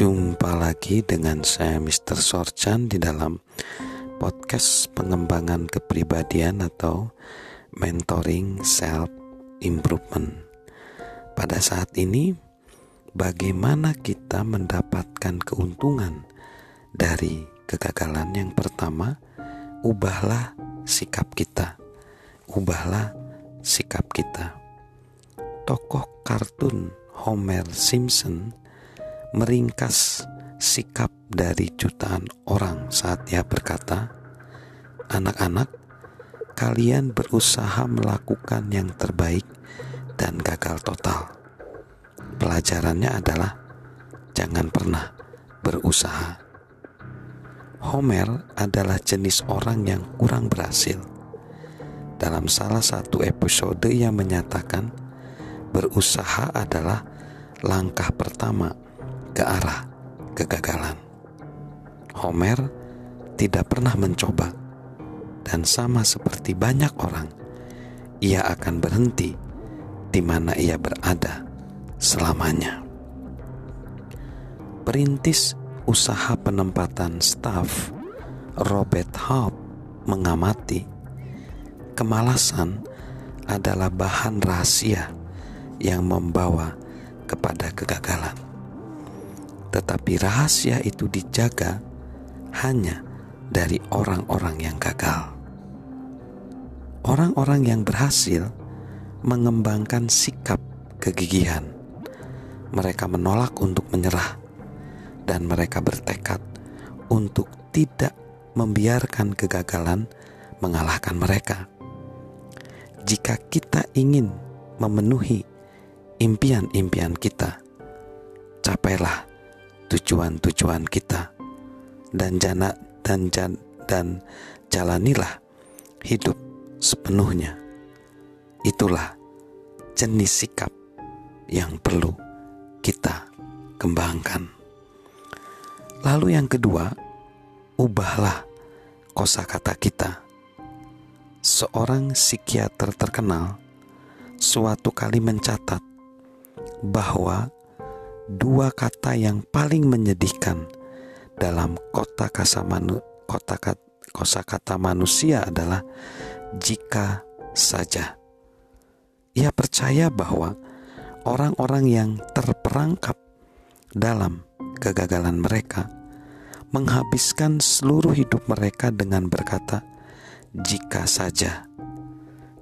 Jumpa lagi dengan saya Mr. Sorchan di dalam podcast pengembangan kepribadian atau mentoring self improvement. Pada saat ini bagaimana kita mendapatkan keuntungan dari kegagalan yang pertama? Ubahlah sikap kita. Ubahlah sikap kita. Tokoh kartun Homer Simpson meringkas sikap dari jutaan orang saat ia berkata, "Anak-anak, kalian berusaha melakukan yang terbaik dan gagal total. Pelajarannya adalah jangan pernah berusaha." Homer adalah jenis orang yang kurang berhasil. Dalam salah satu episode yang menyatakan berusaha adalah langkah pertama ke arah kegagalan. Homer tidak pernah mencoba, dan sama seperti banyak orang, ia akan berhenti di mana ia berada selamanya. Perintis usaha penempatan staf Robert Hope mengamati kemalasan adalah bahan rahasia yang membawa kepada kegagalan tetapi rahasia itu dijaga hanya dari orang-orang yang gagal. Orang-orang yang berhasil mengembangkan sikap kegigihan. Mereka menolak untuk menyerah, dan mereka bertekad untuk tidak membiarkan kegagalan mengalahkan mereka. Jika kita ingin memenuhi impian-impian kita, capailah tujuan-tujuan kita dan jana dan jan, dan jalanilah hidup sepenuhnya. Itulah jenis sikap yang perlu kita kembangkan. Lalu yang kedua, ubahlah kosakata kita. Seorang psikiater terkenal suatu kali mencatat bahwa dua kata yang paling menyedihkan dalam kota kata manu, kota kosa kata manusia adalah jika saja. Ia percaya bahwa orang-orang yang terperangkap dalam kegagalan mereka menghabiskan seluruh hidup mereka dengan berkata, "Jika saja,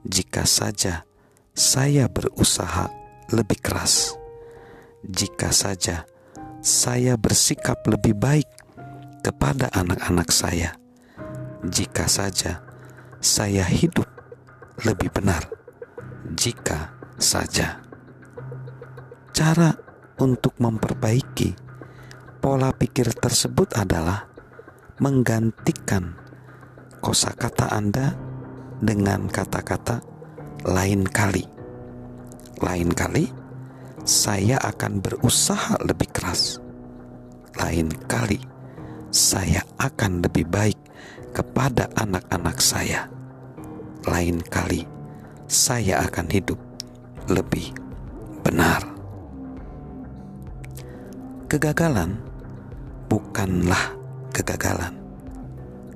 jika saja saya berusaha lebih keras." Jika saja saya bersikap lebih baik kepada anak-anak saya, jika saja saya hidup lebih benar, jika saja cara untuk memperbaiki pola pikir tersebut adalah menggantikan kosakata Anda dengan kata-kata lain kali. Lain kali saya akan berusaha lebih keras. Lain kali, saya akan lebih baik kepada anak-anak saya. Lain kali, saya akan hidup lebih benar. Kegagalan bukanlah kegagalan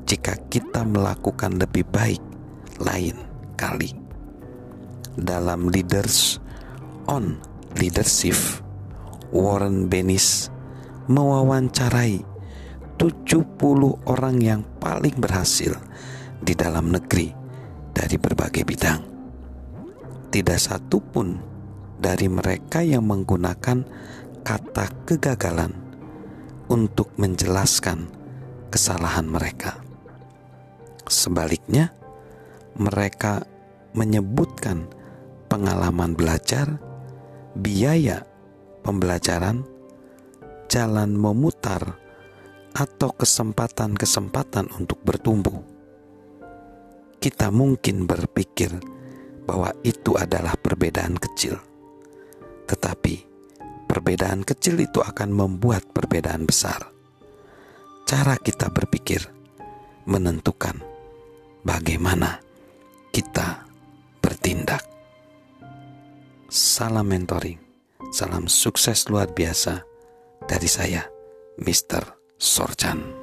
jika kita melakukan lebih baik lain kali. Dalam Leaders on Leadership, Warren Bennis mewawancarai 70 orang yang paling berhasil di dalam negeri dari berbagai bidang. Tidak satu pun dari mereka yang menggunakan kata kegagalan untuk menjelaskan kesalahan mereka. Sebaliknya, mereka menyebutkan pengalaman belajar biaya pembelajaran, jalan memutar, atau kesempatan-kesempatan untuk bertumbuh. Kita mungkin berpikir bahwa itu adalah perbedaan kecil, tetapi perbedaan kecil itu akan membuat perbedaan besar. Cara kita berpikir menentukan bagaimana kita bertindak. Salam mentoring, salam sukses luar biasa dari saya, Mr. Sorchan.